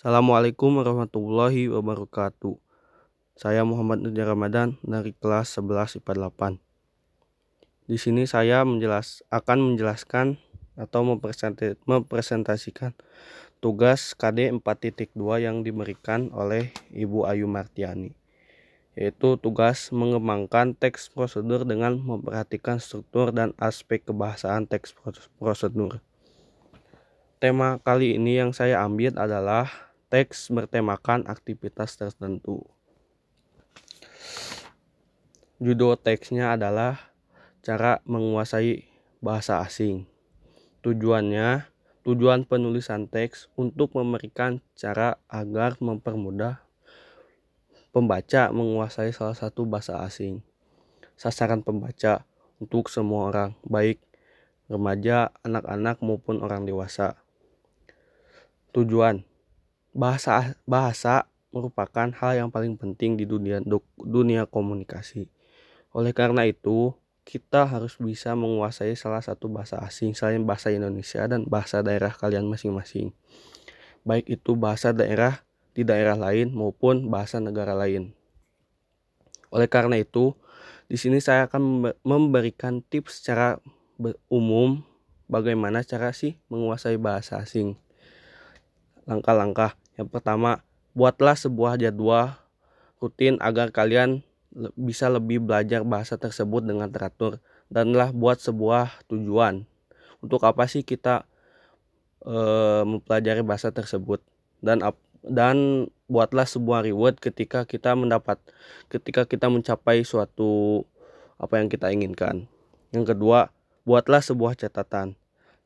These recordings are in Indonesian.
Assalamualaikum warahmatullahi wabarakatuh. Saya Muhammad Nurja Ramadan dari kelas 11 IPA 8. Di sini saya menjelas akan menjelaskan atau mempresentasikan tugas KD 4.2 yang diberikan oleh Ibu Ayu Martiani yaitu tugas mengembangkan teks prosedur dengan memperhatikan struktur dan aspek kebahasaan teks prosedur. Tema kali ini yang saya ambil adalah teks bertemakan aktivitas tertentu. Judul teksnya adalah cara menguasai bahasa asing. Tujuannya, tujuan penulisan teks untuk memberikan cara agar mempermudah pembaca menguasai salah satu bahasa asing. Sasaran pembaca untuk semua orang, baik remaja, anak-anak maupun orang dewasa. Tujuan bahasa bahasa merupakan hal yang paling penting di dunia dunia komunikasi. Oleh karena itu, kita harus bisa menguasai salah satu bahasa asing selain bahasa Indonesia dan bahasa daerah kalian masing-masing. Baik itu bahasa daerah di daerah lain maupun bahasa negara lain. Oleh karena itu, di sini saya akan memberikan tips secara umum bagaimana cara sih menguasai bahasa asing. Langkah-langkah yang pertama, buatlah sebuah jadwal rutin agar kalian bisa lebih belajar bahasa tersebut dengan teratur danlah buat sebuah tujuan. Untuk apa sih kita e, mempelajari bahasa tersebut dan dan buatlah sebuah reward ketika kita mendapat ketika kita mencapai suatu apa yang kita inginkan. Yang kedua, buatlah sebuah catatan.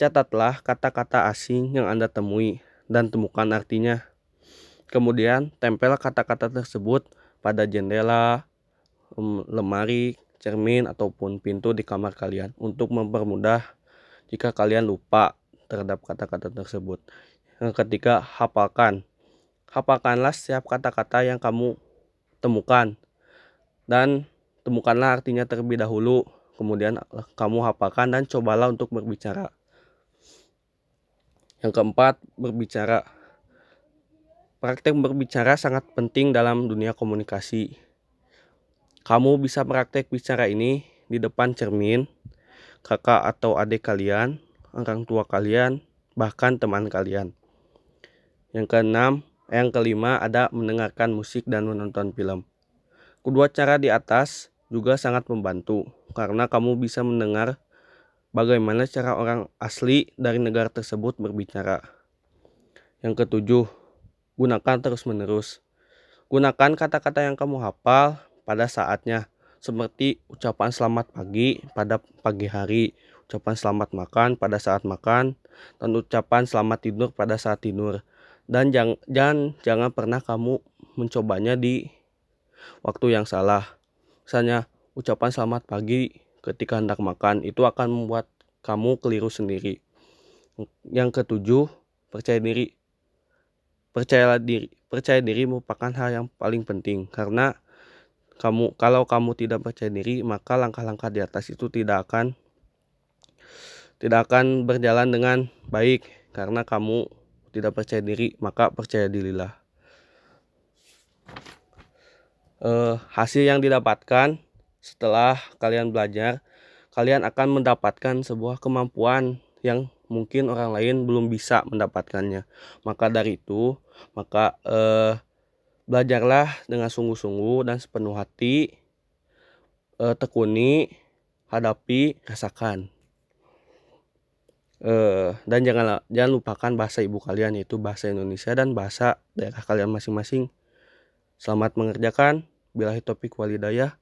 Catatlah kata-kata asing yang Anda temui dan temukan artinya Kemudian tempel kata-kata tersebut pada jendela, lemari, cermin ataupun pintu di kamar kalian untuk mempermudah jika kalian lupa terhadap kata-kata tersebut. Yang ketiga, hafalkan. Hafalkanlah setiap kata-kata yang kamu temukan dan temukanlah artinya terlebih dahulu, kemudian kamu hafalkan dan cobalah untuk berbicara. Yang keempat, berbicara Praktek berbicara sangat penting dalam dunia komunikasi. Kamu bisa praktek bicara ini di depan cermin, kakak atau adik kalian, orang tua kalian, bahkan teman kalian. Yang keenam, yang kelima ada mendengarkan musik dan menonton film. Kedua cara di atas juga sangat membantu karena kamu bisa mendengar bagaimana cara orang asli dari negara tersebut berbicara. Yang ketujuh, gunakan terus-menerus. Gunakan kata-kata yang kamu hafal pada saatnya, seperti ucapan selamat pagi pada pagi hari, ucapan selamat makan pada saat makan, dan ucapan selamat tidur pada saat tidur. Dan jangan, jangan, jangan pernah kamu mencobanya di waktu yang salah. Misalnya, ucapan selamat pagi ketika hendak makan itu akan membuat kamu keliru sendiri. Yang ketujuh, percaya diri. Percaya diri percaya diri merupakan hal yang paling penting. Karena kamu kalau kamu tidak percaya diri maka langkah-langkah di atas itu tidak akan tidak akan berjalan dengan baik. Karena kamu tidak percaya diri maka percaya dirilah. Eh, hasil yang didapatkan setelah kalian belajar kalian akan mendapatkan sebuah kemampuan yang mungkin orang lain belum bisa mendapatkannya. Maka dari itu, maka eh, belajarlah dengan sungguh-sungguh dan sepenuh hati, eh, tekuni, hadapi, rasakan. Eh, dan jangan jangan lupakan bahasa ibu kalian yaitu bahasa Indonesia dan bahasa daerah kalian masing-masing. Selamat mengerjakan. Bila topik walidayah.